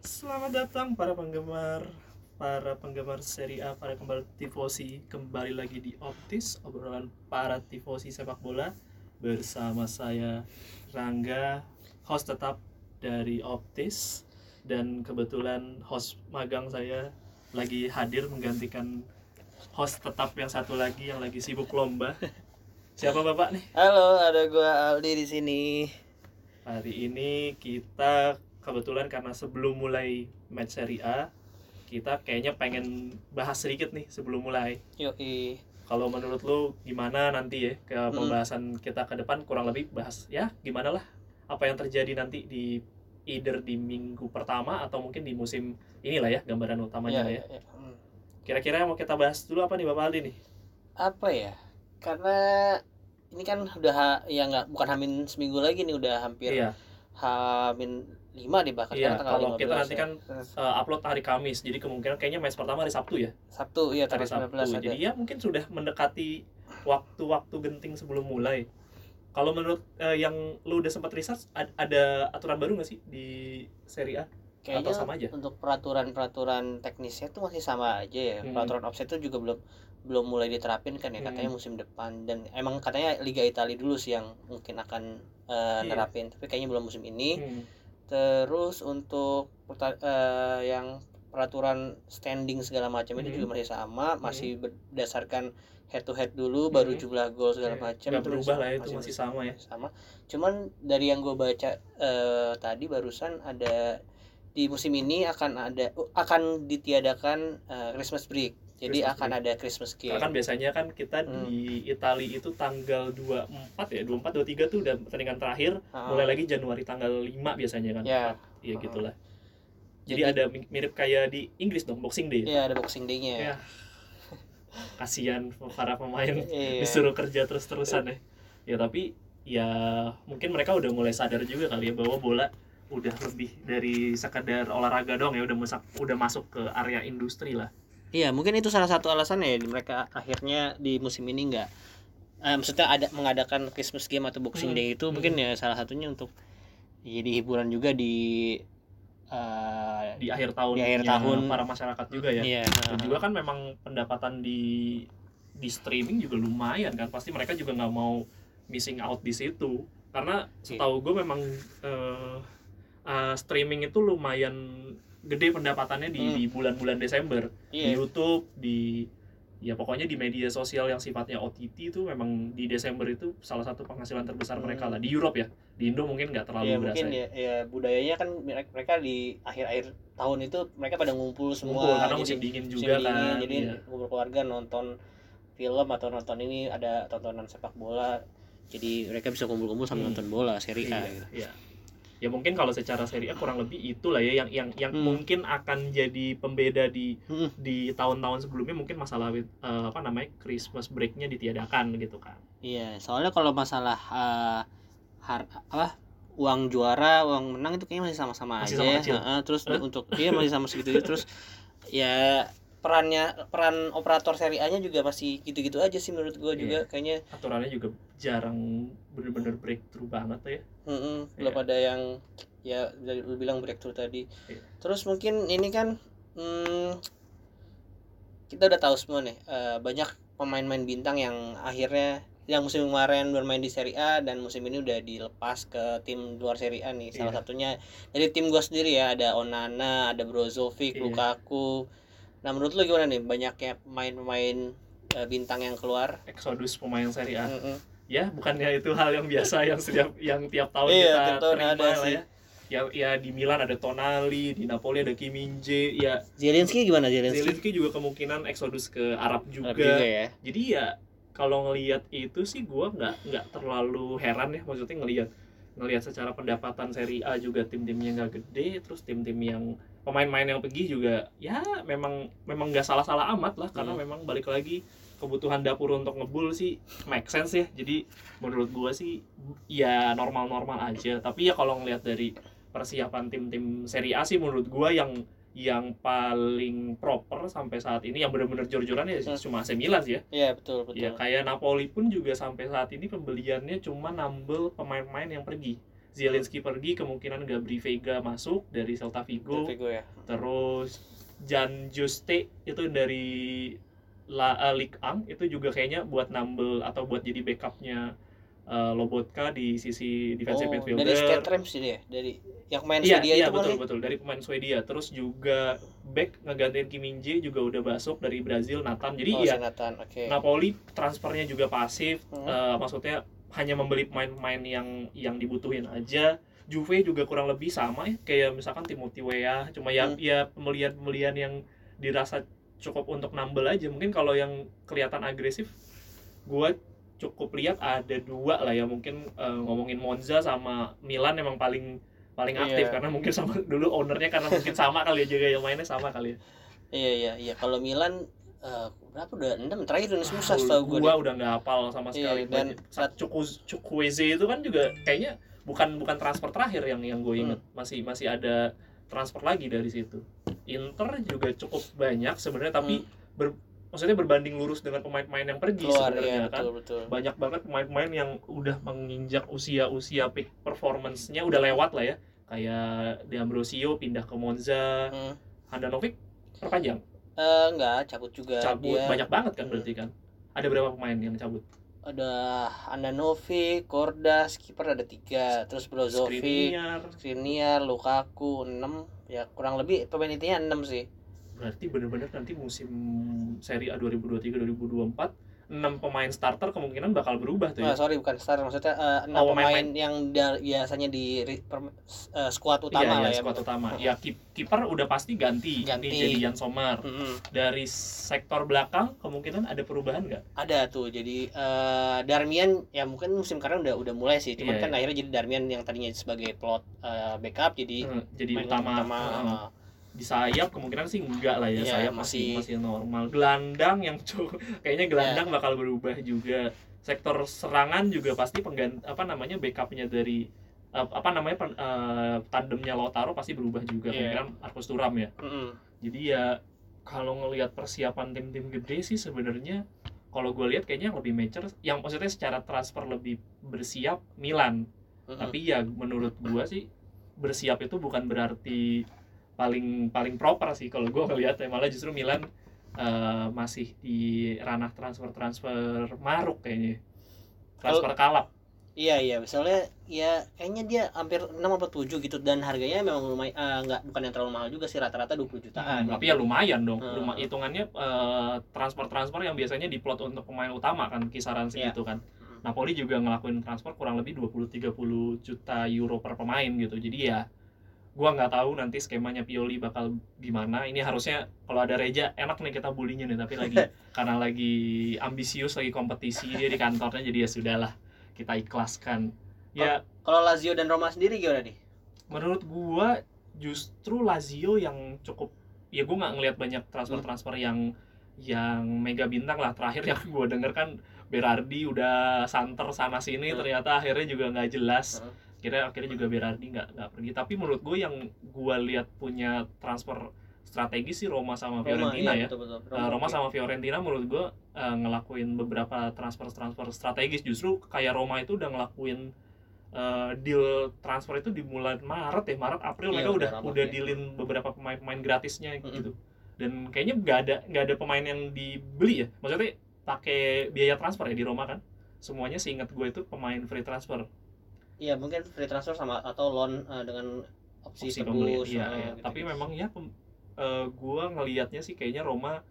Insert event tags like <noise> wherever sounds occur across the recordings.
Selamat datang para penggemar para penggemar seri A, para penggemar tifosi. Kembali lagi di Optis obrolan para tifosi sepak bola bersama saya Rangga host tetap dari Optis. Dan kebetulan host magang saya lagi hadir menggantikan host tetap yang satu lagi yang lagi sibuk lomba. <laughs> Siapa bapak nih? Halo, ada gua Aldi di sini. Hari ini kita kebetulan karena sebelum mulai match Serie A kita kayaknya pengen bahas sedikit nih sebelum mulai. Yoi. Kalau menurut lu gimana nanti ya ke Hmm. pembahasan kita ke depan kurang lebih bahas ya gimana lah apa yang terjadi nanti di either di minggu pertama atau mungkin di musim inilah ya gambaran utamanya ya. iya, iya. Hmm. Kira-kira yang mau kita bahas dulu apa nih Bapak Aldi nih? Apa ya? Karena ini kan udah ha- ya nggak bukan hamin seminggu lagi nih udah hampir Iya, hamin lima deh bahkan iya. Kalau kita 15 nanti ya. kan uh, upload hari Kamis, jadi kemungkinan kayaknya match pertama hari Sabtu ya. Sabtu iya hari tanggal Sabtu. 19 ada. Jadi ya mungkin sudah mendekati waktu-waktu genting sebelum mulai. Kalau menurut eh, yang lu udah sempat research ad- ada aturan baru nggak sih di Serie A? Kayaknya atau sama aja? untuk peraturan-peraturan teknisnya tuh masih sama aja ya. Hmm. Peraturan offset tuh juga belum belum mulai diterapin kan ya Hmm. katanya musim depan dan emang katanya Liga Italia dulu sih yang mungkin akan eh, Iya. nerapin tapi kayaknya belum musim ini. Hmm. Terus untuk eh, yang peraturan standing segala macam itu Mhm. juga masih sama, masih berdasarkan head to head dulu, baru Mhm. jumlah gol segala Iya, macam. nggak itu berubah lah ya, itu masih sama ya. Sama. Cuman dari yang gue baca eh, tadi barusan ada di musim ini akan ada akan ditiadakan eh, Christmas break. Jadi Christmas akan break. ada Christmas game. Karena kan biasanya kan kita Hmm. di Italia itu tanggal 24 ya, 24 23 tuh udah pertandingan terakhir, Ah. mulai lagi Januari tanggal 5 biasanya kan. Ya. Iya Ah. gitulah. Jadi, Jadi- ada mi- mirip kayak di Inggris dong, Boxing Day. Iya, ada Boxing Day-nya. Ya. <laughs> Kasihan para pemain Iya. disuruh kerja terus-terusan ya. Ya tapi ya mungkin mereka udah mulai sadar juga kali ya bahwa bola udah lebih dari sekedar olahraga dong ya udah masuk udah masuk ke area industri lah. Iya, mungkin itu salah satu alasannya ya mereka akhirnya di musim ini nggak eh, maksudnya ada mengadakan Christmas game atau Boxing Hmm, Day itu hmm. mungkin ya salah satunya untuk jadi hiburan juga di eh, di akhir tahun Di akhir tahun. para masyarakat juga ya. Iya. Dan juga kan memang pendapatan di di streaming juga lumayan kan pasti mereka juga nggak mau missing out di situ karena Iya. setahu gue memang eh, eh, streaming itu lumayan gede pendapatannya di Hmm. di bulan-bulan Desember di Iya. YouTube di ya pokoknya di media sosial yang sifatnya OTT itu memang di Desember itu salah satu penghasilan terbesar Hmm. mereka lah di Europe ya di Indo mungkin nggak terlalu Iya, berasa mungkin ya, ya budayanya kan mereka di akhir-akhir tahun itu mereka pada ngumpul semua Ngumpul, karena jadi musim dingin musim juga dingin, kan jadi iya. ngumpul keluarga nonton film atau nonton ini ada tontonan sepak bola jadi mereka bisa kumpul-kumpul sambil Hmm. nonton bola seri A Iya, gitu. iya. Ya mungkin kalau secara seri A kurang lebih itulah ya yang yang yang Hmm. mungkin akan jadi pembeda di Hmm. di tahun-tahun sebelumnya mungkin masalah eh, apa namanya Christmas breaknya ditiadakan gitu kan. Iya, soalnya kalau masalah eh, har- apa uang juara, uang menang itu kayaknya masih sama-sama aja. sama ya. Heeh, terus Hah? untuk dia masih sama segitu terus ya perannya peran operator seri A-nya juga masih gitu-gitu aja sih menurut gua juga kayaknya Aturannya juga jarang bener-bener breakthrough banget ya. mm-mm, belum Iya. ada yang ya dari lu bilang breakthrough tadi. Iya. Terus mungkin ini kan hmm, kita udah tahu semua nih eh, banyak pemain-pemain bintang yang akhirnya yang musim kemarin bermain di Serie A dan musim ini udah dilepas ke tim luar Serie A nih. Salah Iya. satunya dari tim gua sendiri ya ada Onana, ada Brozovic, Iya. Lukaku. Nah menurut lu gimana nih banyaknya pemain-pemain eh, bintang yang keluar? Exodus pemain Serie A. Mm-mm. Ya, bukannya itu hal yang biasa yang setiap yang tiap tahun Iya, kita terima ada lah sih. ya. Ya, ya di Milan ada Tonali, di Napoli ada Kim Min Jae, ya Zelensky gimana Zelensky? Zelensky juga kemungkinan Exodus ke Arab juga. Arab juga ya. jadi ya kalau ngelihat itu sih gua nggak nggak terlalu heran ya maksudnya ngelihat ngelihat secara pendapatan Serie A juga tim-timnya nggak gede terus tim-tim yang pemain-pemain yang pergi juga ya memang memang nggak salah-salah amat lah karena Hmm. memang balik lagi kebutuhan dapur untuk ngebul sih make sense ya jadi menurut gua sih ya normal-normal aja tapi ya kalau ngelihat dari persiapan tim-tim Serie A sih menurut gua yang yang paling proper sampai saat ini yang benar-benar jor-joran ya Hmm. cuma AC Milan sih ya Iya betul betul. Ya kayak Napoli pun juga sampai saat ini pembeliannya cuma nambel pemain-pemain yang pergi. Zielinski pergi kemungkinan Gabri Vega masuk dari Celta Vigo Vigo ya terus Jan Juste itu dari La uh, Ligue 1 itu juga kayaknya buat nambel atau buat jadi backupnya uh, Lobotka di sisi defensive oh, midfielder dari skate Rams sih dia dari yang main Iya, Swedia iya itu betul kan betul dari pemain Swedia. Terus juga back ngegantiin Kim Min Jae juga udah masuk dari Brazil Nathan. Jadi oh, ya Sinatan oke Napoli transfernya juga pasif. Hmm. Eh, maksudnya hanya membeli pemain-pemain yang yang dibutuhin aja. Juve juga kurang lebih sama ya kayak misalkan Timothy Weah cuma ya Hmm. ya pembelian-pembelian yang dirasa cukup untuk nambel aja. Mungkin kalau yang kelihatan agresif gua cukup lihat ada dua lah ya mungkin eh, ngomongin Monza sama Milan emang paling paling aktif Iya. karena mungkin sama dulu ownernya karena mungkin sama kali ya juga yang mainnya sama kali ya. iya iya iya kalau Milan eh, berapa udah? Enam terakhir susah Ah, setahu gue gua udah nggak hafal sama Iya, sekali. dan dan Chukwueze itu kan juga kayaknya bukan bukan transfer terakhir yang yang gue inget Hmm. masih masih ada transfer lagi dari situ. Inter juga cukup banyak sebenarnya tapi Hmm. ber- maksudnya berbanding lurus dengan pemain-pemain yang pergi sebenarnya ya kan. betul betul. Banyak banget pemain-pemain yang udah menginjak usia-usia peak performance-nya udah lewat lah ya. Kayak De Ambrosio pindah ke Monza. Hmm. Handanovic perpanjang Eh, enggak cabut juga cabut dia. banyak banget kan Hmm. berarti kan? Ada berapa pemain yang cabut? Ada Andanovic, Kordas, kiper ada tiga, terus Brozovic, Skriniar. Skriniar, Lukaku 6 ya kurang lebih pemain intinya 6 sih. berarti bener-bener nanti musim Serie A 2023-2024 enam pemain starter kemungkinan bakal berubah tuh ya sorry bukan star maksudnya eh, enam Oh, pemain pemain-pemain. yang biasanya di per- eh, squad utama iya, lah iya, ya. skuad utama ya kip- kiper udah pasti ganti, Ganti. Ini jadi Jan Sommer Mm-mm. dari sektor belakang kemungkinan ada perubahan nggak Ada tuh jadi eh, Darmian ya mungkin musim kemarin udah udah mulai sih, cuman Iya, kan iya. akhirnya jadi Darmian yang tadinya sebagai plot eh, backup jadi Hmm, jadi utama, utama. Heeh. Di sayap kemungkinan sih enggak lah ya Iya, sayap masih masih- normal gelandang yang cu- <laughs> kayaknya gelandang bakal berubah juga sektor serangan juga pasti pengganti apa namanya backupnya dari ap- apa namanya pen- eh, tandemnya Lautaro pasti berubah juga Iya. kemungkinan Marcus Thuram ya Mm-mm. jadi ya kalau ngelihat persiapan tim-tim gede sih sebenarnya kalau gue lihat kayaknya yang lebih mature yang maksudnya secara transfer lebih bersiap Milan Mm-mm. tapi ya menurut gua sih bersiap itu bukan berarti paling paling proper sih kalau gua ngelihat ya malah justru Milan eh, masih di ranah transfer transfer maruk kayaknya transfer kalap. Iya iya, soalnya ya kayaknya dia hampir 6 atau 7 gitu. Dan harganya memang lumayan eh, nggak bukan yang terlalu mahal juga sih. Rata-rata 20 jutaan. tapi ya lumayan dong. Hmm. Luma- hitungannya transfer transfer yang biasanya diplot untuk pemain utama kan kisaran Iya. segitu kan. Mm. Napoli juga ngelakuin transfer kurang lebih 20-30 juta euro per pemain gitu. Jadi ya gua nggak tahu nanti skemanya Pioli bakal gimana ini harusnya kalau ada Reja enak nih kita bulinya nih tapi lagi <laughs> karena lagi ambisius lagi kompetisi dia di kantornya jadi ya sudahlah kita ikhlaskan ya Kalau Lazio dan Roma sendiri gimana nih? menurut gua justru Lazio yang cukup ya gua nggak ngelihat banyak transfer-transfer yang yang mega bintang lah terakhir yang gua denger kan Berardi udah santer sana sini Hmm. ternyata akhirnya juga nggak jelas Hmm. Kira akhirnya juga Berardi nggak nggak pergi. Tapi menurut gue yang gua lihat punya transfer strategis sih Roma sama Fiorentina ya. Betul, betul. Uh, Roma sama Fiorentina menurut gue uh, ngelakuin beberapa transfer transfer strategis. Justru kayak Roma itu udah ngelakuin uh, deal transfer itu di bulan Maret ya Maret April. Iya, mereka udah udah udah ya. dealin beberapa pemain-pemain gratisnya Mm-mm. gitu. Dan kayaknya nggak ada nggak ada pemain yang dibeli ya. Maksudnya pakai biaya transfer ya di Roma kan? Semuanya seingat gue itu pemain free transfer Iya, mungkin free transfer sama atau loan eh, dengan opsi, opsi tebus. iya, eh, iya. gitu-gitu. tapi memang ya pem, eh, gua ngelihatnya sih kayaknya Roma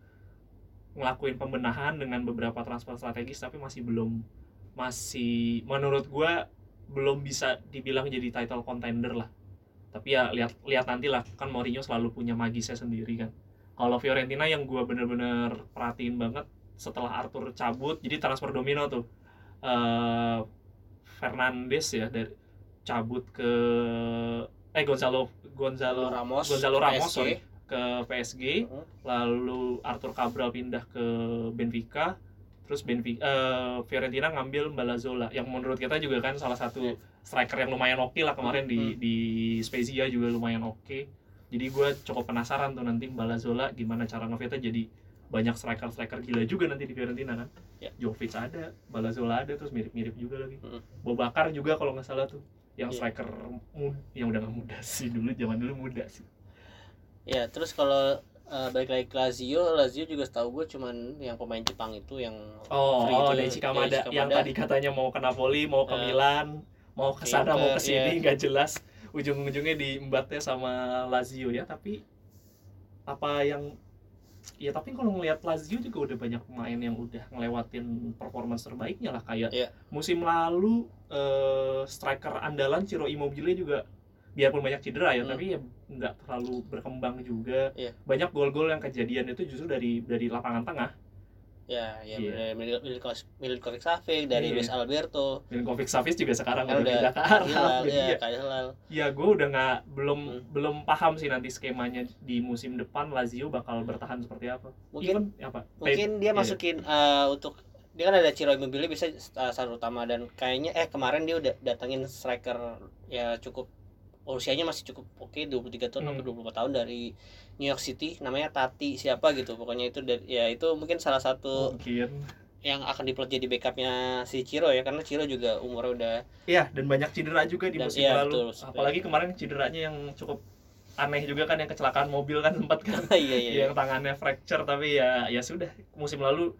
ngelakuin pembenahan dengan beberapa transfer strategis tapi masih belum masih menurut gua belum bisa dibilang jadi title contender lah tapi ya lihat lihat nanti lah kan Mourinho selalu punya magisnya sendiri kan kalau Fiorentina yang gua bener-bener perhatiin banget setelah Arthur cabut jadi transfer domino tuh eh Fernandes ya dari cabut ke eh Gonzalo Gonzalo Ramos, Gonzalo Ramos PSG. sorry ke PSG Mhm. lalu Arthur Cabral pindah ke Benfica terus Benfica eh, Fiorentina ngambil Balazola yang menurut kita juga kan salah satu Iya. striker yang lumayan oke lah kemarin di Hmm. di Spezia juga lumayan oke jadi gue cukup penasaran tuh nanti Balazola gimana cara ngefitnya jadi banyak striker-striker gila juga nanti di Fiorentina kan Ya. Jovic ada Balazola ada terus mirip-mirip juga lagi Hmm. Bobakar juga kalau nggak salah tuh yang Iya. striker mud yang udah gak muda sih dulu zaman dulu muda sih Ya, terus kalau eh, balik lagi ke Lazio, Lazio juga setahu gue cuman yang pemain Jepang itu yang oh oh Daichi Kamada yang tadi katanya mau ke Napoli mau ke Eh, Milan mau ke sana mau ke sini iya. nggak jelas ujung-ujungnya diembatnya sama Lazio ya tapi apa yang ya tapi kalau ngelihat Lazio juga udah banyak pemain yang udah ngelewatin performance terbaiknya lah kayak Iya. musim lalu eh, striker andalan Ciro Immobile juga biarpun banyak cedera ya Hmm. tapi ya nggak terlalu berkembang juga Iya. banyak gol-gol yang kejadian itu justru dari dari lapangan tengah ya ya Iya. dari Mil- Milinkovic Savic dari Iya. Luis Alberto. Milinkovic Savic juga sekarang kan udah pindah ke Arab Hilal jadi ya ya, ya gue udah nggak belum Hmm. belum paham sih nanti skemanya di musim depan Lazio bakal bertahan seperti apa. Mungkin Even, apa? mungkin dia iya. masukin eh, untuk dia kan ada Ciro Immobile bisa uh, utama. Dan kayaknya eh kemarin dia udah datangin striker ya cukup usianya masih cukup oke 23 tahun Hmm. atau 24 tahun dari New York City namanya Tati siapa gitu pokoknya itu dari- ya itu mungkin salah satu mungkin yang akan diplot jadi backupnya si Ciro ya karena Ciro juga umurnya udah Iya, dan banyak cedera juga di Dan- musim iya, lalu. betul. Apalagi kemarin cederanya yang cukup aneh juga kan yang kecelakaan mobil kan <laughs> sempat kan <laughs> iya iya iya. yang tangannya fracture tapi ya ya sudah musim lalu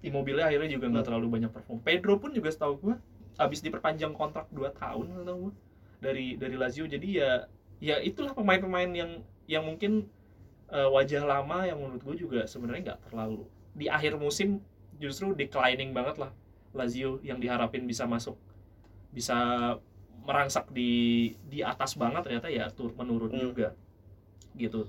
Immobile akhirnya juga nggak Hmm. terlalu banyak perform. Pedro pun juga setahu gua habis diperpanjang kontrak 2 tahun setahu gua dari dari Lazio jadi ya ya itulah pemain-pemain yang yang mungkin eh, wajah lama yang menurut gue juga sebenarnya nggak terlalu di akhir musim justru declining banget lah Lazio yang diharapin bisa masuk bisa merangsak di di atas banget ternyata ya tur menurun Hmm. juga gitu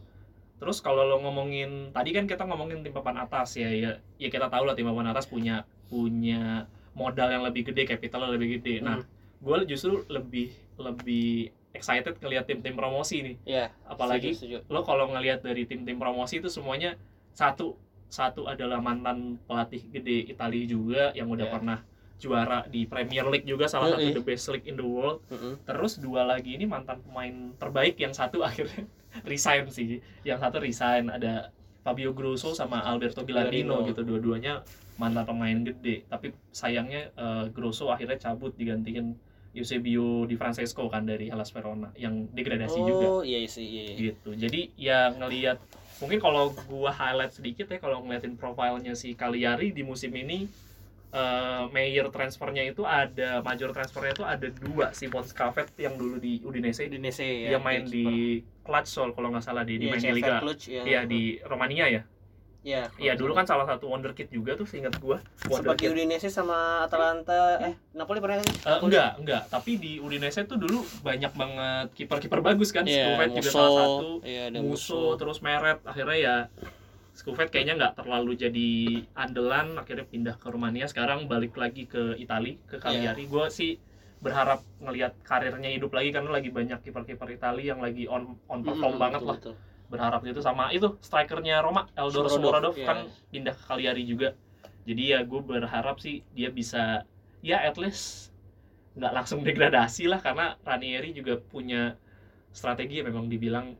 terus kalau lo ngomongin tadi kan kita ngomongin tim papan atas ya ya ya kita tahu lah tim papan atas punya punya modal yang lebih gede capital yang lebih gede nah Hmm. gue justru lebih lebih excited ngelihat tim-tim promosi nih Iya, apalagi setuju, setuju. lo kalau ngelihat dari tim-tim promosi itu semuanya satu satu adalah mantan pelatih gede Italia juga yang udah Ya. pernah juara di Premier League juga salah satu the best league in the world Mm-mm. terus dua lagi ini mantan pemain terbaik yang satu <laughs> akhirnya resign sih yang satu resign ada Fabio Grosso sama Alberto Gilardino Gilardino. gitu dua-duanya mantan pemain gede tapi sayangnya eh, Grosso akhirnya cabut digantiin Eusebio Di Francesco kan dari Hellas Verona yang degradasi juga Oh, iya sih, iya. iya. gitu jadi ya ngelihat mungkin kalau gua highlight sedikit ya kalau ngeliatin profilnya si Cagliari di musim ini eh major transfernya itu ada major transfernya itu ada dua si Pons Cavet yang dulu di Udinese Udinese ya. main di Clutch Sol kalau nggak salah dia di Iya, main di Liga Cluj, ya. Iya di Romania ya Iya. Iya dulu kan salah satu wonderkid juga tuh seingat gua wonderkid Udinese sama Atalanta eh Napoli pernah kan? Eh, enggak enggak. Tapi di Udinese tuh dulu banyak banget kiper-kiper bagus kan. Iya, Skuvet juga salah satu. Ada Musso terus Meret. Akhirnya ya Skuvet kayaknya nggak terlalu jadi andalan. Akhirnya pindah ke Rumania. Sekarang balik lagi ke Itali ke Cagliari. Gue sih berharap ngelihat karirnya hidup lagi karena lagi banyak kiper-kiper Itali yang lagi on on perform Mm-mm, banget betul, lah. betul. Berharap gitu sama itu strikernya Roma Eldor Shomurodov iya. kan pindah ke Cagliari juga jadi ya gue berharap sih dia bisa ya at least nggak langsung degradasi lah karena Ranieri juga punya strategi ya memang dibilang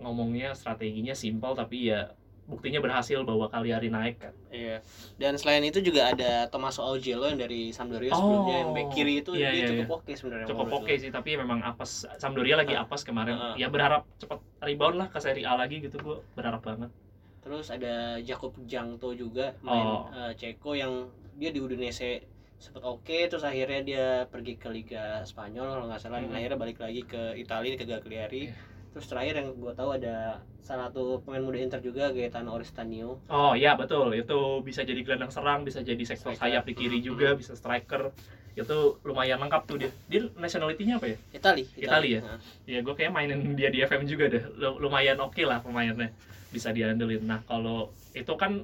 ngomongnya strateginya simpel tapi ya buktinya berhasil bahwa Cagliari naik kan Iya. Dan selain itu juga ada Tommaso Augello yang dari Sampdoria Oh, sebelumnya yang back kiri itu iya, dia iya, cukup oke sebenarnya. cukup oke gua. sih tapi memang apes Sampdoria lagi Ah. apes kemarin Ah. ya berharap cepat rebound lah ke Serie A lagi gitu gue berharap banget Terus ada Jakub Jangto juga main Oh. eh, Ceko yang dia di Udinese sempat oke terus akhirnya dia pergi ke Liga Spanyol kalau nggak salah dan Hmm. akhirnya balik lagi ke Italia ke Cagliari. Iya. Terus terakhir yang gua tahu ada salah satu pemain muda Inter juga Gaetano Oristanio. Oh ya betul. Itu bisa jadi gelandang serang bisa jadi sektor sayap di kiri juga bisa striker. Itu lumayan lengkap tuh dia. Dia nationality-nya apa ya? Itali, Itali. Ya? Nah, ya gue kayak mainin dia di FM juga deh. Lu- lumayan oke lah pemainnya. Bisa diandelin. Nah kalau itu kan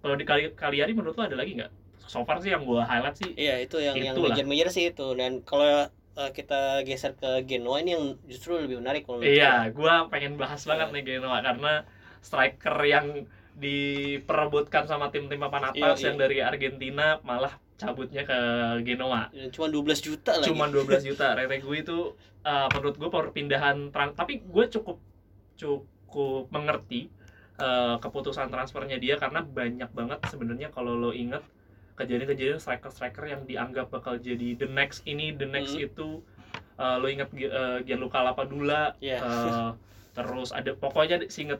kalau di Kali- Cagliari menurut lo ada lagi nggak? So far sih yang gue highlight sih Iya itu yang yang Itulah. major-major sih itu. Dan kalau eh, kita geser ke Genoa ini yang justru lebih menarik kalau iya gue pengen bahas banget Iya. nih Genoa karena striker yang diperebutkan sama tim-tim papan Iya, atas iya. yang dari Argentina malah cabutnya ke Genoa. Dan cuma 12 juta lagi. cuman 12 <laughs> juta Retegui itu uh, menurut gue perpindahan tran tapi gue cukup cukup mengerti uh, keputusan transfernya dia karena banyak banget sebenarnya kalau lo inget kejadian-kejadian striker-striker yang dianggap bakal jadi the next ini the next Hmm. itu Eh, lo inget Gi- eh, Gianluca Lapadula Iya. eh, terus ada pokoknya inget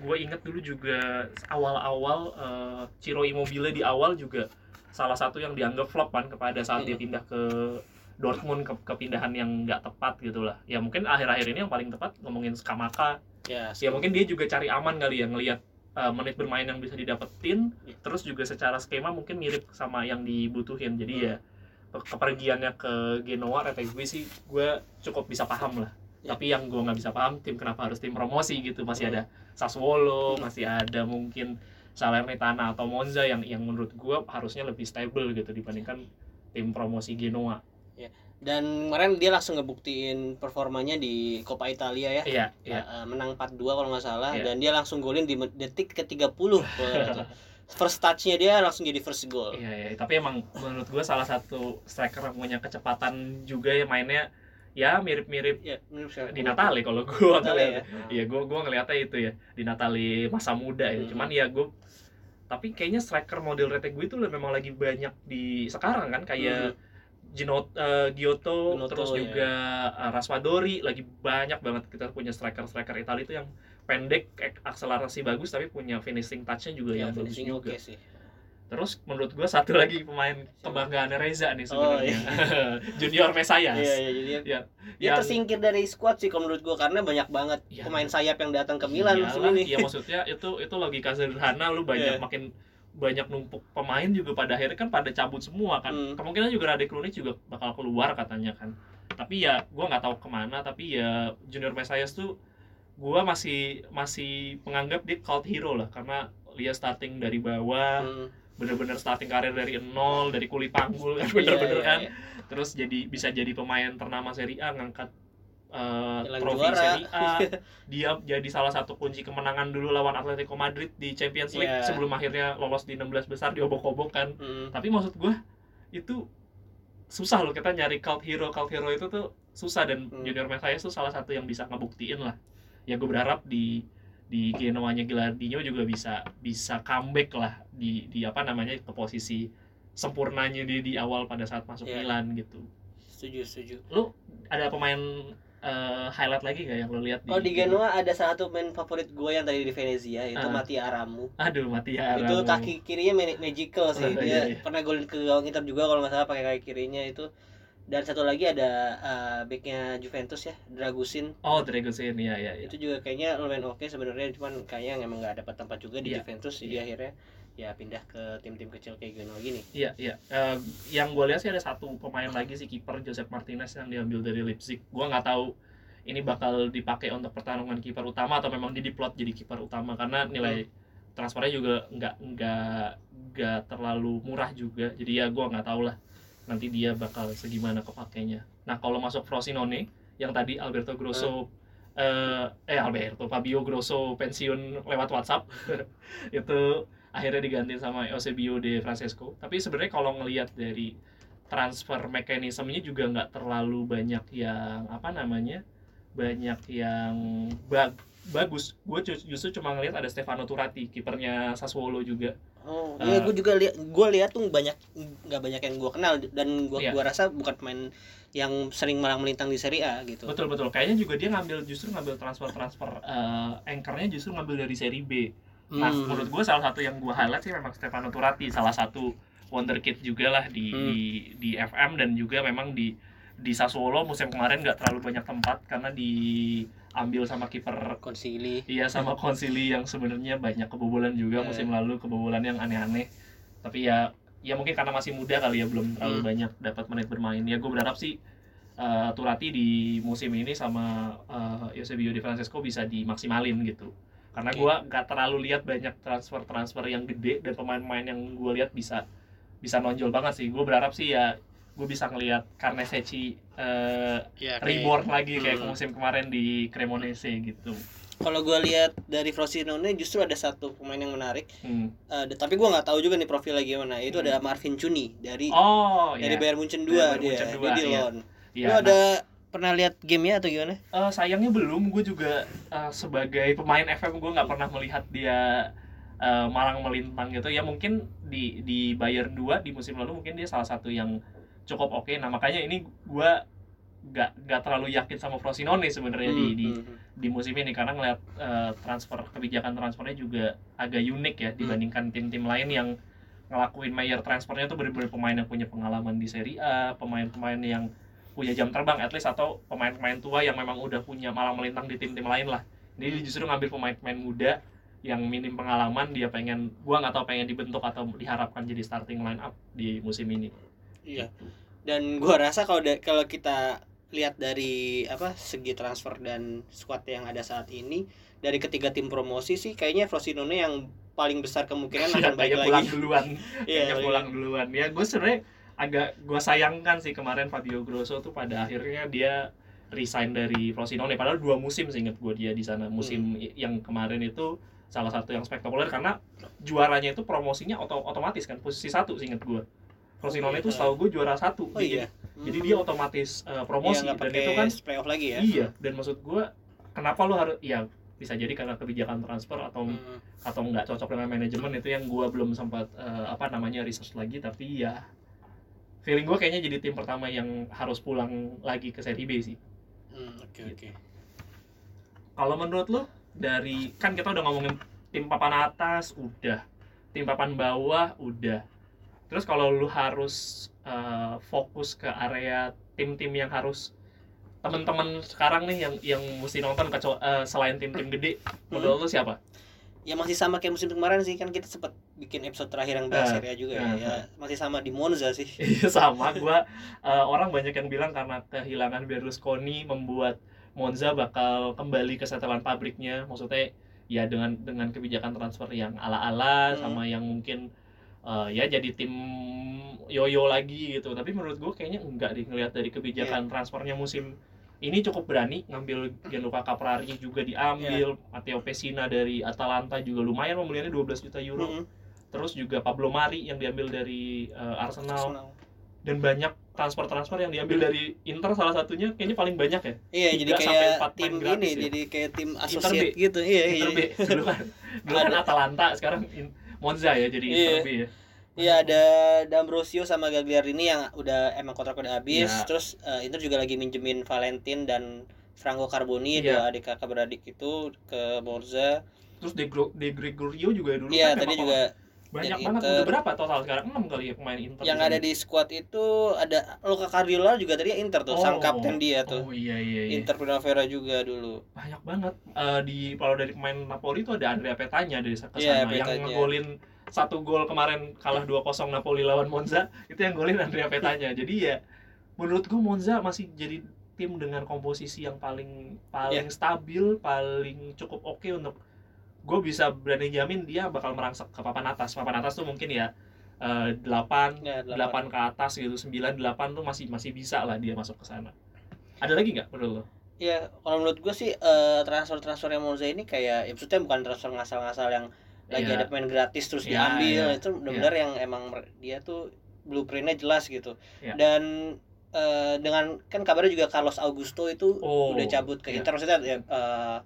gue inget dulu juga awal-awal eh, Ciro Immobile di awal juga salah satu yang dianggap flop kan kepada saat dia Mm. pindah ke Dortmund ke kepindahan yang nggak tepat gitu lah ya mungkin akhir-akhir ini yang paling tepat ngomongin Skamaka ya ya mungkin dia juga cari aman kali ya ngelihat uh, menit bermain yang bisa didapetin Iya. terus juga secara skema mungkin mirip sama yang dibutuhin jadi Hmm. ya ke- kepergiannya ke Genoa gue sih gue cukup bisa paham lah Ya. tapi yang gue nggak bisa paham tim kenapa harus tim promosi gitu masih Hmm. ada Sassuolo Hmm. masih ada mungkin Salernitana atau Monza yang yang menurut gue harusnya lebih stable gitu dibandingkan tim promosi Genoa dan kemarin dia langsung ngebuktiin performanya di Coppa Italia ya. Iya iya. Uh, uh, menang 4-2 kalau nggak salah. Iya. dan dia langsung golin di detik ke 30 <laughs> first touch-nya dia langsung jadi first goal. Iya, iya, tapi emang menurut gue salah satu striker yang punya kecepatan juga ya mainnya ya mirip-mirip ya di Natali kalau gue ya. Iya, gue gua ngeliatnya itu ya di Natali masa muda ya. Hmm. Cuman ya gue tapi kayaknya striker model Retegui itu memang lagi banyak di sekarang kan kayak Gino, eh, Giotto, Ginotto, terus ya. juga eh, Raspadori lagi banyak banget kita punya striker-striker Italia itu yang pendek, ek- akselerasi bagus tapi punya finishing touch-nya juga ya yang bagus juga. oke sih Terus menurut gua satu lagi pemain kebanggaan Reza nih Oh, sebenarnya. <laughs> Junior Mesias. iya iya dia, Ya, dia yang- tersingkir dari squad sih kalau menurut gua karena banyak banget Iya. pemain sayap yang datang ke Milan Iyalah, Iya maksudnya itu itu logika sederhana lu banyak Iya. makin banyak numpuk pemain juga pada akhirnya kan pada cabut semua kan. Hmm. Kemungkinan juga Radek Lunik juga bakal keluar katanya kan. Tapi ya gua nggak tahu ke mana tapi ya Junior Mesias tuh gua masih masih menganggap dia cult hero lah karena dia starting dari bawah Hmm. bener-bener starting karir dari nol dari kuli panggul kan <laughs> Iya, bener-bener iya, kan iya. terus jadi bisa jadi pemain ternama Serie A ngangkat uh, trofi juara. Serie A <laughs> dia jadi salah satu kunci kemenangan dulu lawan Atletico Madrid di Champions League Iya. sebelum akhirnya lolos di 16 besar diobok-obok kan Hmm. tapi maksud gua itu susah loh kita nyari cult hero cult hero itu tuh susah dan Hmm. Junior Mesias tuh salah satu yang bisa ngebuktiin lah ya gue berharap di di Genoa-nya Gilardino juga bisa bisa comeback lah di di apa namanya ke posisi sempurnanya dia di awal pada saat masuk Iya. Milan gitu setuju setuju lu ada pemain eh, highlight lagi gak yang lu lihat di Oh di Genoa ada salah satu main favorit gue yang tadi di Venezia itu Ah. Mattia Aramu. aduh mati ya itu kaki kirinya ma- magical sih Oh, dia iya, iya. pernah golin ke gawang Inter juga kalau nggak salah pakai kaki kirinya itu dan satu lagi ada uh, backnya Juventus ya Dragusin oh Dragusin ya ya ya itu juga kayaknya lumayan oke sebenarnya cuman kayaknya emang nggak dapat tempat juga di Iya. Juventus jadi akhirnya ya pindah ke tim-tim kecil kayak Genoa gini Iya, iya. Eh, yang gue lihat sih ada satu pemain lagi sih kiper Josep Martinez yang diambil dari Leipzig. Gua nggak tahu ini bakal dipakai untuk pertarungan kiper utama atau memang dia diplot jadi kiper utama karena nilai transfernya juga nggak nggak nggak terlalu murah juga. Jadi ya gua nggak tahu lah nanti dia bakal segimana kepakainya. Nah kalau masuk Frosinone yang tadi Alberto Grosso eh, eh Alberto Fabio Grosso pensiun lewat WhatsApp <laughs> itu akhirnya diganti sama Eusebio de Francesco. Tapi sebenarnya kalau ngelihat dari transfer mekanismenya juga nggak terlalu banyak yang apa namanya banyak yang bag- bagus. Gue justru cuma ngelihat ada Stefano Turati kipernya Sassuolo juga. Oh Eh. iya gue juga lihat gue lihat tuh banyak nggak banyak yang gue kenal dan gue Iya. gua rasa bukan pemain yang sering malang melintang di Serie A gitu. Betul betul. Kayaknya juga dia ngambil justru ngambil transfer transfer anchornya justru ngambil dari seri B Nah, Hmm. menurut gue salah satu yang gue highlight sih memang Stefano Turati, salah satu wonderkid juga lah di Hmm. di di FM dan juga memang di di Sassuolo musim kemarin nggak terlalu banyak tempat karena diambil sama kiper konsili iya sama Konsili yang sebenarnya banyak kebobolan juga Eh. musim lalu kebobolan yang aneh-aneh. Tapi ya ya mungkin karena masih muda kali ya belum terlalu Hmm. banyak dapat menit bermain. Ya gue berharap sih eh, Turati di musim ini sama eh, Eusebio Di Francesco bisa dimaksimalin gitu. Karena Oke. gua nggak terlalu lihat banyak transfer-transfer yang gede dan pemain-pemain yang gue lihat bisa bisa nonjol banget sih. Gue berharap sih ya gue bisa ngelihat Carnesecchi eh, ya reborn lagi kayak Hmm. musim kemarin di Cremonese gitu. kalau gue lihat dari Frosinone justru ada satu pemain yang menarik Hmm. D- tapi gue nggak tahu juga nih profilnya gimana itu Hmm. ada Marvin Cuni dari Oh, dari iya. Bayern Munchen 2 Bayern dia Munchen dia 2, di iya. loan Iya, lu ada pernah lihat gamenya atau gimana? Eh, sayangnya belum. Gue juga eh, sebagai pemain FM gue nggak pernah melihat dia eh, malang melintang gitu. Ya mungkin di di Bayern 2 di musim lalu mungkin dia salah satu yang cukup oke. Nah makanya ini gue nggak nggak terlalu yakin sama Frosinone sebenarnya di, di Hmm, hmm. di musim ini. Karena ngeliat eh, transfer kebijakan transfernya juga agak unik ya dibandingkan tim-tim lain yang ngelakuin mayor transfernya tuh bener-bener pemain yang punya pengalaman di Serie A, pemain-pemain yang punya jam terbang at least atau pemain-pemain tua yang memang udah punya malang melintang di tim-tim lain lah. Jadi dia justru ngambil pemain-pemain muda yang minim pengalaman dia pengen gua nggak tahu pengen dibentuk atau diharapkan jadi starting line up di musim ini. Iya. Dan gua rasa kalau kalau kita lihat dari apa segi transfer dan squad yang ada saat ini dari ketiga tim promosi sih kayaknya Frosinone yang paling besar kemungkinan <laughs> Yang akan balik kayaknya pulang lagi. duluan. <laughs> Iya, kayaknya pulang duluan ya gue sebenarnya agak gue sayangkan sih kemarin Fabio Grosso tuh pada akhirnya dia resign dari Frosinone padahal dua musim seingat gue dia di sana musim Hmm. yang kemarin itu salah satu yang spektakuler karena juaranya itu promosinya oto- otomatis kan posisi satu seingat gue Frosinone iya. itu setahu gue juara satu Oh iya. jadi dia otomatis uh, promosi Iya, nggak dan itu kan playoff lagi ya. iya dan maksud gue kenapa lo harus ya bisa jadi karena kebijakan transfer atau Hmm. atau nggak cocok dengan manajemen itu yang gua belum sempat eh, apa namanya research lagi tapi ya feeling gue kayaknya jadi tim pertama yang harus pulang lagi ke Serie B sih. Hmm, oke oke. kalau menurut lo dari kan kita udah ngomongin tim papan atas udah. Tim papan bawah udah. Terus kalau lu harus eh, fokus ke area tim-tim yang harus teman-teman sekarang nih yang yang mesti nonton kecuali eh, selain tim-tim gede menurut lu siapa Ya masih sama kayak musim kemarin sih kan kita sempat bikin episode terakhir yang bahas Ah, Serie A juga ah, ya. ya. Masih sama di Monza sih. <laughs> Iya sama, gua eh, orang banyak yang bilang karena kehilangan Berlusconi membuat Monza bakal kembali ke setelan pabriknya. Maksudnya ya dengan dengan kebijakan transfer yang ala-ala Hmm. sama yang mungkin eh, ya jadi tim yoyo lagi gitu. Tapi menurut gua kayaknya enggak deh ngelihat dari kebijakan transfernya musim ini cukup berani ngambil Gianluca Caprari juga diambil, Matteo Pessina dari Atalanta juga lumayan pembeliannya 12 juta euro. Hmm, Terus juga Pablo Mari yang diambil dari eh, Arsenal Arsenal. dan banyak transfer-transfer yang diambil dari Inter salah satunya kayaknya paling banyak ya Iya, jadi kayak tim ini, ya. jadi kayak tim associate gitu. Iya, iya. Inter B dulu kan dulu kan. Atalanta sekarang In- Monza ya jadi Iya. Inter B ya Iya ada D'Ambrosio sama Gagliardini yang udah emang kontrak udah habis. Iya. Terus eh, Inter juga lagi minjemin Valentin dan Franco Carboni Iya. dua adik kakak beradik itu ke Monza. terus De, Gro- De Gregorio juga dulu Iya kan tadi juga banyak banget Inter. udah berapa total sekarang 6 kali ya pemain Inter yang ada di squad itu ada Luka Cardiola juga tadi Inter tuh, sang Oh. kapten dia tuh. oh iya iya iya Inter Primavera juga dulu. banyak banget Eh, di kalau dari pemain Napoli itu ada Andrea Petagna dari ke sana Iya, yang Petagna. ngegolin satu gol kemarin kalah 2-0 Napoli lawan Monza itu yang golin Andrea Petagna jadi ya menurut gue Monza masih jadi tim dengan komposisi yang paling paling stabil paling cukup oke untuk gue bisa berani jamin dia bakal merangsek ke papan atas. Papan atas tuh mungkin ya eh, 8 Ya, 8 ke atas gitu 9 8 tuh masih masih bisa lah dia masuk ke sana. Ada lagi nggak menurut lo? Ya, kalau menurut gue sih eh, transfer-transfer yang Monza ini kayak ya maksudnya bukan transfer ngasal-ngasal yang lagi Iya. ada pemain gratis terus Iya, diambil iya. itu benar-benar yang emang dia tuh blueprintnya jelas gitu Iya. dan eh, dengan kan kabarnya juga Carlos Augusto itu Oh, udah cabut ke iya. Inter maksudnya ya, eh,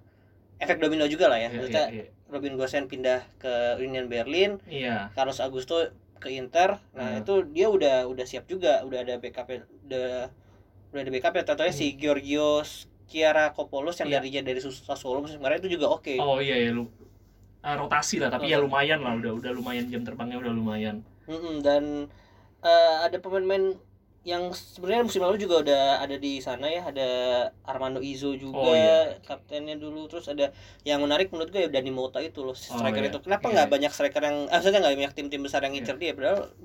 efek domino juga lah ya Iya, maksudnya iya, iya. Robin Gosens pindah ke Union Berlin iya Carlos Augusto ke Inter nah Hmm. itu dia udah udah siap juga udah ada backup udah udah ada backup ya contohnya si Georgios Kiarakopoulos yang Hmm. Iya. darinya dari Sus- Sassuolo musim kemarin itu juga oke Oh iya ya lu ah, rotasi lah tapi ya Oh. lumayan lah udah udah lumayan jam terbangnya udah lumayan. Mm-mm, dan eh, ada pemain-pemain yang sebenarnya musim lalu juga udah ada di sana ya ada Armando Izzo juga Oh, iya. kaptennya dulu terus ada yang menarik menurut gue ya Dani Mota itu loh striker iya. itu kenapa Iya, nggak iya. banyak striker yang ah, maksudnya nggak banyak tim-tim besar yang ngincer dia padahal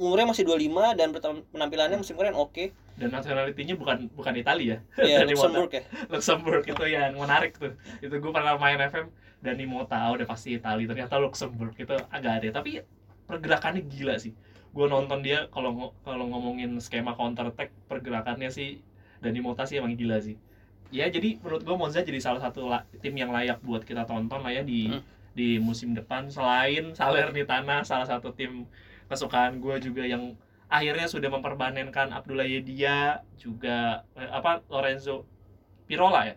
umurnya masih 25 dan penampilannya musim kemarin oke Dan nationality-nya bukan bukan Italia <laughs> ya. ya Dani Mota. Luxembourg ya Luxembourg itu yang menarik tuh. Itu gue pernah main FM Dani Mota udah pasti Italia ternyata Luxembourg itu agak ada tapi pergerakannya gila sih. Gue nonton dia kalau kalau ngomongin skema counter attack pergerakannya sih Dani Mota sih emang gila sih. Ya jadi menurut gue Monza jadi salah satu la- tim yang layak buat kita tonton lah ya di Hmm. di musim depan selain Salernitana salah satu tim kesukaan gue juga yang akhirnya sudah mempermanenkan Abdullah Yedia juga eh, apa Lorenzo Pirola ya?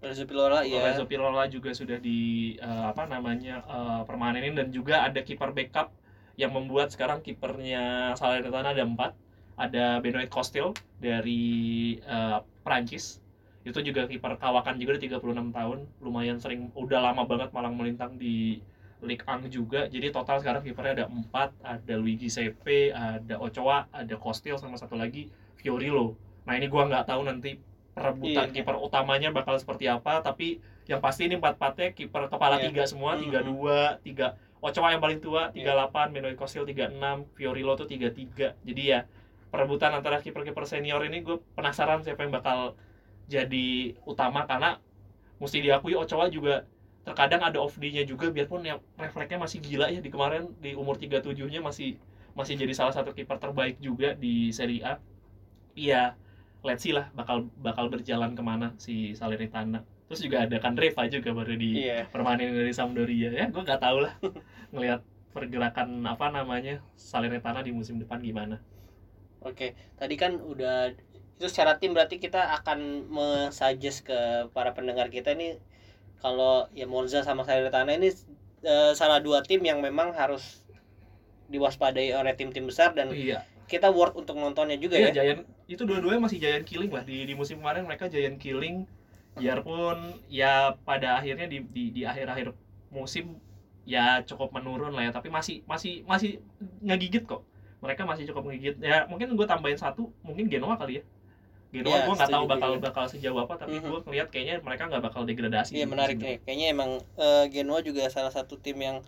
Lorenzo Pilora ya Lorenzo Pirola juga sudah di eh, apa namanya eh, permanenin dan juga ada kiper backup yang membuat sekarang kipernya Salernitana ada empat. Ada Benoit Costil dari eh, Prancis. Itu juga kiper kawakan juga di 36 tahun. Lumayan sering udah lama banget malang melintang di Ligue 1 juga. Jadi total sekarang kipernya ada empat. Ada Luigi Sepe ada Ochoa ada Costil sama satu lagi Fiorillo nah ini gua nggak tahu nanti perebutan Iya. kiper utamanya bakal seperti apa tapi yang pasti ini empat empatnya kiper kepala Iya. tiga semua tiga dua tiga Ochoa yang paling tua tiga delapan Benoit Costil tiga enam Fiorillo tuh tiga tiga. Jadi ya perebutan antara kiper-kiper senior ini gue penasaran siapa yang bakal jadi utama karena mesti diakui Ochoa juga terkadang ada off day-nya juga biarpun yang refleksnya masih gila ya di kemarin di umur 37-nya masih masih jadi salah satu kiper terbaik juga di Serie A. Iya, let's see lah bakal bakal berjalan ke mana si Salernitana. Terus juga ada kan Reva juga baru di Iya. permanen dari Sampdoria ya gue nggak tahu lah <laughs> ngelihat pergerakan apa namanya Salernitana di musim depan gimana. Oke, tadi kan udah itu secara tim berarti kita akan mensuggest ke para pendengar kita ini kalau ya Monza sama Salernitana ini eh, salah dua tim yang memang harus diwaspadai oleh tim-tim besar dan Iya. kita worth untuk nontonnya juga Iya, ya. Giant itu dua-duanya masih Giant killing lah. Di di musim kemarin mereka Giant killing biarpun ya pada akhirnya di di di akhir-akhir musim ya cukup menurun lah ya. Tapi masih masih masih ngegigit kok. Mereka masih cukup ngegigit. Ya mungkin gue tambahin satu mungkin Genoa kali ya Genoa Iya, gue nggak tahu bakal juga. bakal sejauh apa tapi Mhm. gue ngeliat kayaknya mereka nggak bakal degradasi Iya di menarik nih. Kayaknya emang eh, Genoa juga salah satu tim yang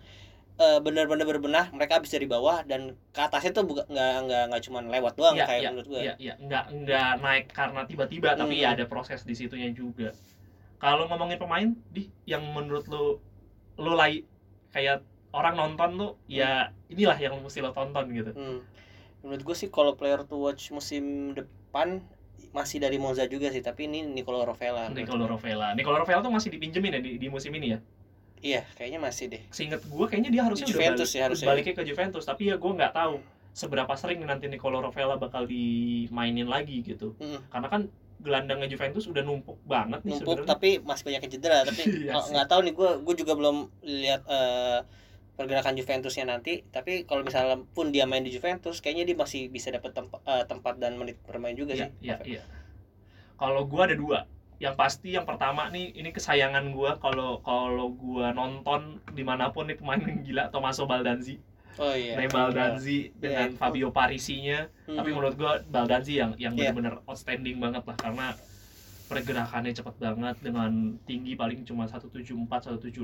eh, benar-benar berbenah. Mereka habis dari bawah dan ke atasnya tuh nggak nggak nggak cuma lewat doang Iya, kayak iya, menurut gue. Iya, iya, nggak nggak naik karena tiba-tiba, tapi Hmm. ya ada proses di situnya juga. Kalau ngomongin pemain, di yang menurut lu lu lai kayak orang nonton tuh, ya inilah yang mesti lo tonton gitu. Hmm. Menurut gue sih kalau player to watch musim depan masih dari Monza juga sih, tapi ini Nicolo Rovella. Nicolo. Rovella. Nicolo Rovella tuh masih dipinjemin ya di, di musim ini ya. Iya, kayaknya masih deh. Seinget gue kayaknya dia harusnya Di udah Juventus balik, ya harusnya. baliknya ke Juventus, tapi ya gue nggak tahu seberapa sering nanti Nicolo Rovella bakal dimainin lagi gitu. Mm-mm. Karena kan gelandangnya Juventus udah numpuk banget nih Numpuk sebenarnya. tapi masih banyak cedera. Tapi <laughs> Iya nggak tahu nih gue gue juga belum lihat eh, pergerakan Juventusnya nanti. Tapi kalau misalnya pun dia main di Juventus, kayaknya dia masih bisa dapat tempat tempat dan menit bermain juga Iya, sih. iya, iya. Kalau gua ada dua. Yang pasti yang pertama nih ini kesayangan gua kalau kalau gua nonton di mana pun nih pemain yang <laughs> gila Tommaso Baldanzi, Oh iya. Ray Baldanzi dengan Iya. Fabio Parisinya. Mm-mm. Tapi menurut gua Baldanzi yang yang Iya. benar-benar outstanding banget lah karena pergerakannya cepat banget dengan tinggi paling cuma 174 176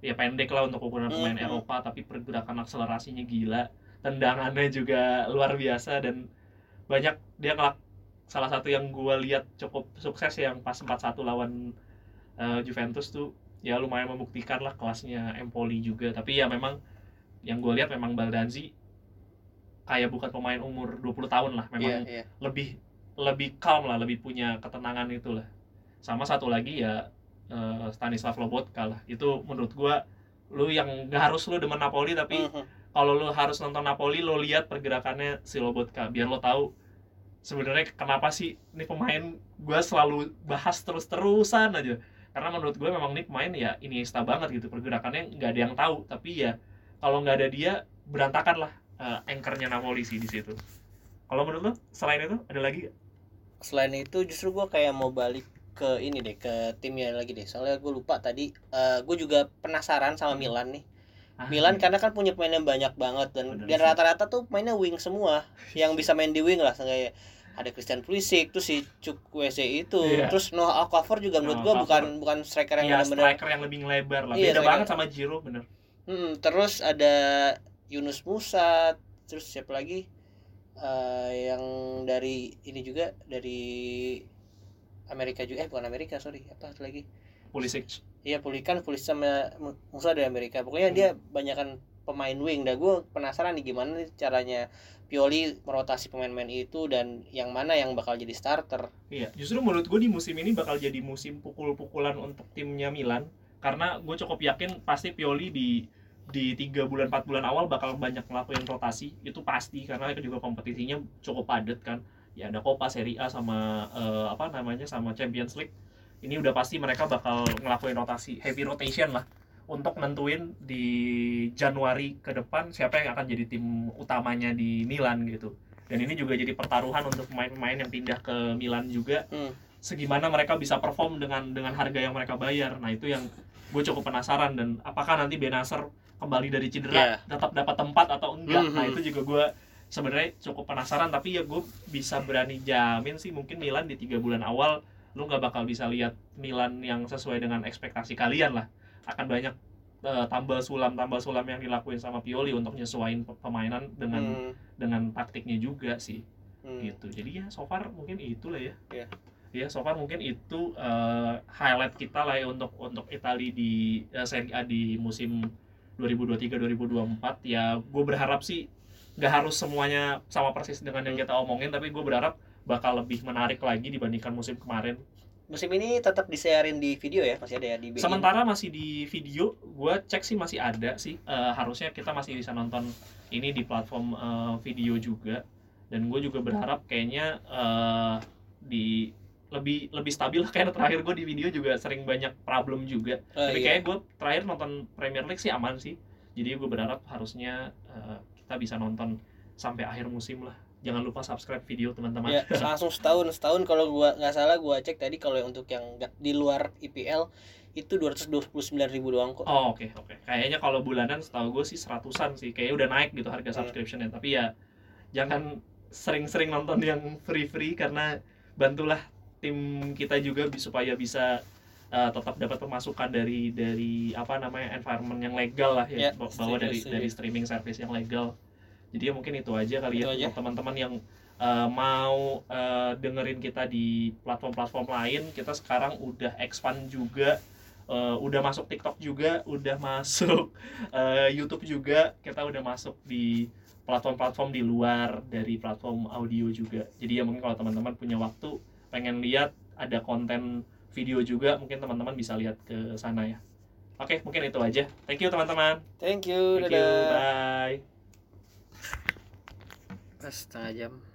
ya pendek lah untuk ukuran pemain Mhm. Eropa tapi pergerakan akselerasinya gila tendangannya juga luar biasa dan banyak dia ngelak salah satu yang gua lihat cukup sukses yang pas 4-1 lawan eh, Juventus tuh ya lumayan membuktikan lah kelasnya Empoli juga tapi ya memang yang gue lihat memang Baldanzi kayak bukan pemain umur 20 tahun lah memang iya. lebih lebih calm lah lebih punya ketenangan itu lah sama satu lagi ya eh, Stanislav Lobotka lah itu menurut gua lu yang nggak harus lu demen Napoli tapi Mhm. kalau lu harus nonton Napoli lo lihat pergerakannya si Lobotka biar lo tahu sebenarnya kenapa sih ini pemain gua selalu bahas terus-terusan aja karena menurut gue memang ini pemain ya Iniesta banget gitu pergerakannya nggak ada yang tahu tapi ya kalau nggak ada dia berantakan lah eh, anchornya Napoli sih di situ kalau menurut lo selain itu ada lagi? Selain itu justru gue kayak mau balik ke ini deh ke timnya lagi deh. Soalnya gue lupa tadi gue juga penasaran sama Hmm. Milan nih. Ah, Milan iya. karena kan punya pemain yang banyak banget dan Bener dan sih. rata-rata tuh mainnya wing semua yang bisa main di wing lah kayak ada Christian Pulisic tuh si Chukwueze itu Iya. terus Noah Okafor juga menurut Okafor. bukan bukan striker yang Iya, benar-benar striker yang lebih lebar lah Iya, beda striker- banget sama Giro bener Hmm, terus ada Yunus Musa terus siapa lagi Eh, yang dari ini juga dari Amerika juga eh bukan Amerika sorry apa lagi? Pulisic. Iya Pulikan Pulis sama Mu- Musa dari Amerika. Pokoknya Hmm. dia banyakan pemain wing. Dan gue penasaran nih gimana nih caranya Pioli merotasi pemain-pemain itu dan yang mana yang bakal jadi starter? Iya, justru menurut gue di musim ini bakal jadi musim pukul-pukulan untuk timnya Milan. Karena gue cukup yakin pasti Pioli di di tiga bulan 4 bulan awal bakal banyak ngelakuin rotasi. Itu pasti karena itu juga kompetisinya cukup padat kan ya ada Copa Serie A sama eh, apa namanya sama Champions League. Ini udah pasti mereka bakal ngelakuin rotasi heavy rotation lah untuk nentuin di Januari ke depan siapa yang akan jadi tim utamanya di Milan gitu. Dan ini juga jadi pertaruhan untuk pemain-pemain yang pindah ke Milan juga. Hmm. segimana mereka bisa perform dengan dengan harga yang mereka bayar. Nah itu yang gue cukup penasaran. Dan apakah nanti Benasser kembali dari cedera tetap dapat tempat atau enggak? Nah Mhm. itu juga gue sebenarnya cukup penasaran tapi ya gue bisa berani jamin sih mungkin Milan di tiga bulan awal lu nggak bakal bisa lihat Milan yang sesuai dengan ekspektasi kalian lah akan banyak eh, tambal sulam tambal sulam yang dilakuin sama Pioli untuk nyesuaiin pe- pemainan dengan Hmm. dengan taktiknya juga sih Hmm. gitu jadi ya so far mungkin itulah ya Iya. ya so far mungkin itu eh, highlight kita lah ya untuk untuk Italia di eh, Serie A di musim 2023-2024 ya gue berharap sih nggak harus semuanya sama persis dengan yang Hmm. kita omongin tapi gue berharap bakal lebih menarik lagi dibandingkan musim kemarin. Musim ini tetap disiarin di video ya, masih ada ya di BIN. sementara masih di video gue cek sih masih ada sih. Eh, harusnya kita masih bisa nonton ini di platform eh, video juga. Dan gue juga berharap kayaknya eh, di lebih lebih stabil. Lah <laughs> kayak terakhir gue di video juga sering banyak problem juga. Oh, tapi iya. kayak gue terakhir nonton Premier League sih aman sih. Jadi gue berharap harusnya kita bisa nonton sampai akhir musim lah jangan lupa subscribe video teman-teman Ya, <laughs> langsung setahun setahun kalau gua nggak salah gua cek tadi kalau untuk yang di luar IPL itu 229.000 ribu doang kok. Oh oke oke. Kayaknya kalau bulanan setahu gue sih seratusan sih. Kayaknya udah naik gitu harga Hmm. subscriptionnya. Tapi ya jangan sering-sering nonton yang free-free karena bantulah tim kita juga supaya bisa uh, tetap dapat pemasukan dari dari apa namanya environment yang legal lah ya, Ya, Ba- bawa setuju, dari setuju. dari streaming service yang legal. Jadi ya mungkin itu aja kali Itu ya aja. untuk teman-teman yang uh, mau uh, dengerin kita di platform-platform lain. Kita sekarang udah expand juga Uh, udah masuk TikTok juga, udah <laughs> masuk uh, YouTube juga, kita udah masuk di platform-platform di luar dari platform audio juga. Jadi ya mungkin kalau teman-teman punya waktu pengen lihat ada konten video juga, mungkin teman-teman bisa lihat ke sana ya. Oke, mungkin itu aja. Thank you teman-teman. Thank you, Thank you. dadah. Bye. Setengah jam.